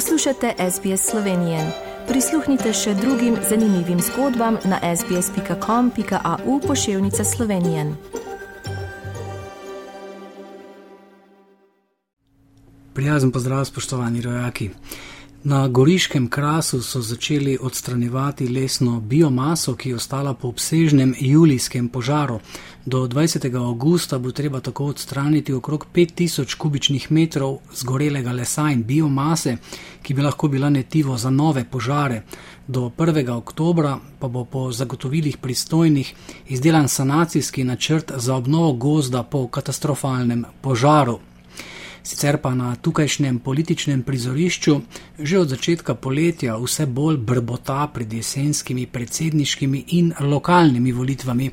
Poslušate SBS Slovenije. Prisluhnite še drugim zanimivim zgodbam na sbsp.com.au pošiljka Slovenije. Prijazen pozdrav, spoštovani rojaki. Na goriškem krasu so začeli odstranjevati lesno biomaso, ki je ostala po obsežnem julijskem požaru. Do 20. augusta bo treba tako odstraniti okrog 5000 kubičnih metrov zgorelega lesa in biomase, ki bi lahko bila netivo za nove požare. Do 1. oktobra pa bo po zagotovilih pristojnih izdelan sanacijski načrt za obnovo gozda po katastrofalnem požaru. Sicer pa na tukajšnjem političnem prizorišču že od začetka poletja vse bolj brbota pred jesenskimi predsedniškimi in lokalnimi volitvami.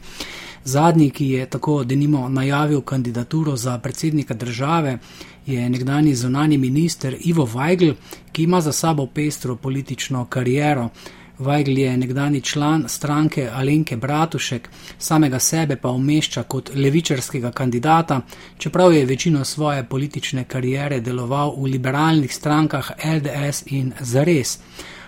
Zadnji, ki je tako denimo najavil kandidaturo za predsednika države, je nekdani zunani minister Ivo Weigl, ki ima za sabo pestro politično kariero. Weigl je nekdani član stranke Alenke Bratušek, samega sebe pa umešča kot levičarskega kandidata, čeprav je večino svoje politične karijere deloval v liberalnih strankah LDS in Zares.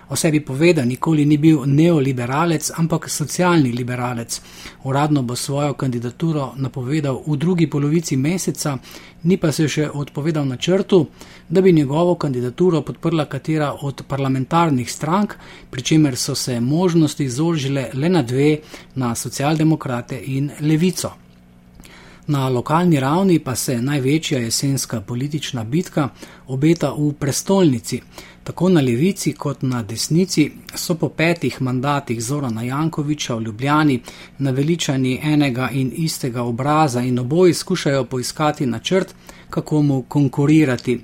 O sebi poveda, nikoli ni bil neoliberalec, ampak socialni liberalec. Uradno bo svojo kandidaturo napovedal v drugi polovici meseca, ni pa se še odpovedal na črtu, da bi njegovo kandidaturo podprla katera od parlamentarnih strank, pri čemer so se možnosti zožile le na dve, na socialdemokrate in levico. Na lokalni ravni pa se največja jesenska politična bitka obeta v prestolnici. Tako na levici kot na desnici so po petih mandatih Zorana Jankoviča v Ljubljani naveličani enega in istega obraza in oboji skušajo poiskati načrt, kako mu konkurirati.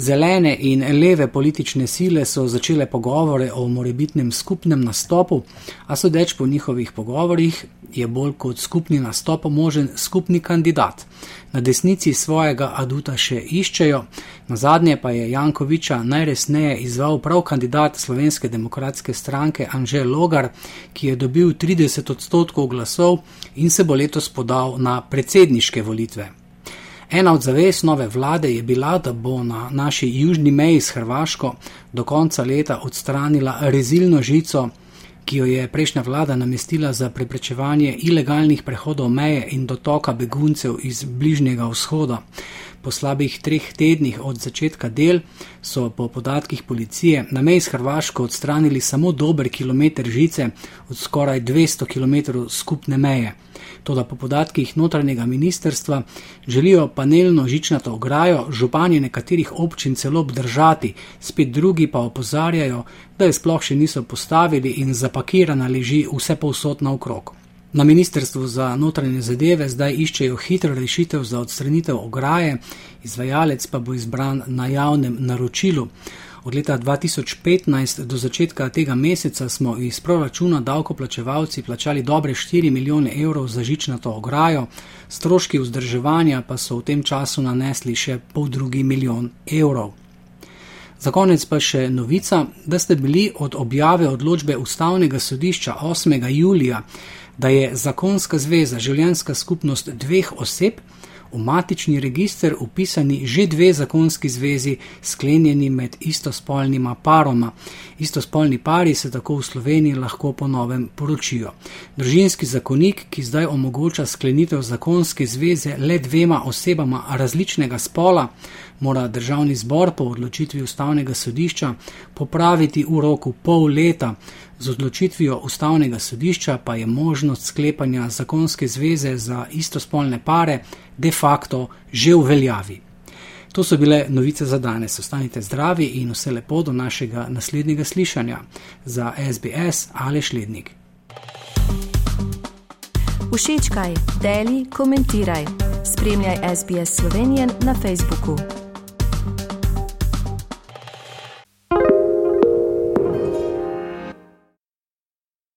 Zelene in leve politične sile so začele pogovore o morebitnem skupnem nastopu, a sodeč po njihovih pogovorjih je bolj kot skupni nastop možen skupni kandidat. Na desnici svojega aduta še iščejo, na zadnje pa je Jankoviča najresneje izval prav kandidat Slovenske demokratske stranke Anžel Logar, ki je dobil 30 odstotkov glasov in se bo letos podal na predsedniške volitve. Ena od zavez nove vlade je bila, da bo na naši južni meji s Hrvaško do konca leta odstranila rezilno žico, ki jo je prejšnja vlada namestila za preprečevanje ilegalnih prehodov meje in dotoka beguncev iz bližnjega vzhoda. Po slabih treh tednih od začetka del so po podatkih policije na meji s Hrvaško odstranili samo dober kilometr žice od skoraj 200 km skupne meje. Toda po podatkih notranjega ministerstva želijo panelno žičnato ograjo županje nekaterih občin celo obdržati, spet drugi pa opozarjajo, da je sploh še niso postavili in zapakirana leži vse povsod naokrog. Na ministrstvu za notranje zadeve zdaj iščejo hitro rešitev za odstranitev ograje, izvajalec pa bo izbran na javnem naročilu. Od leta 2015 do začetka tega meseca smo iz proračuna davkoplačevalci plačali dobre 4 milijone evrov za žičnato ograjo, stroški vzdrževanja pa so v tem času nanesli še pol drugi milijon evrov. Za konec pa še novica, da ste bili od objave odločbe Ustavnega sodišča 8. julija, da je zakonska zveza življenska skupnost dveh oseb, v matični register upisani že dve zakonski zvezi, sklenjeni med istospolnima paroma. Istospolni pari se tako v Sloveniji lahko ponovem poročijo. Družinski zakonik, ki zdaj omogoča sklenitev zakonske zveze le dvema osebama različnega spola, mora državni zbor po odločitvi ustavnega sodišča popraviti v roku pol leta. Z odločitvijo ustavnega sodišča pa je možnost sklepanja zakonske zveze za istospolne pare de facto že v veljavi. To so bile novice za danes. Ostanite zdravi in vse lepo do našega naslednjega slišanja. Za SBS ali Šlednik. Všečkaj, deli, komentiraj. Spremljaj SBS Slovenijo na Facebooku.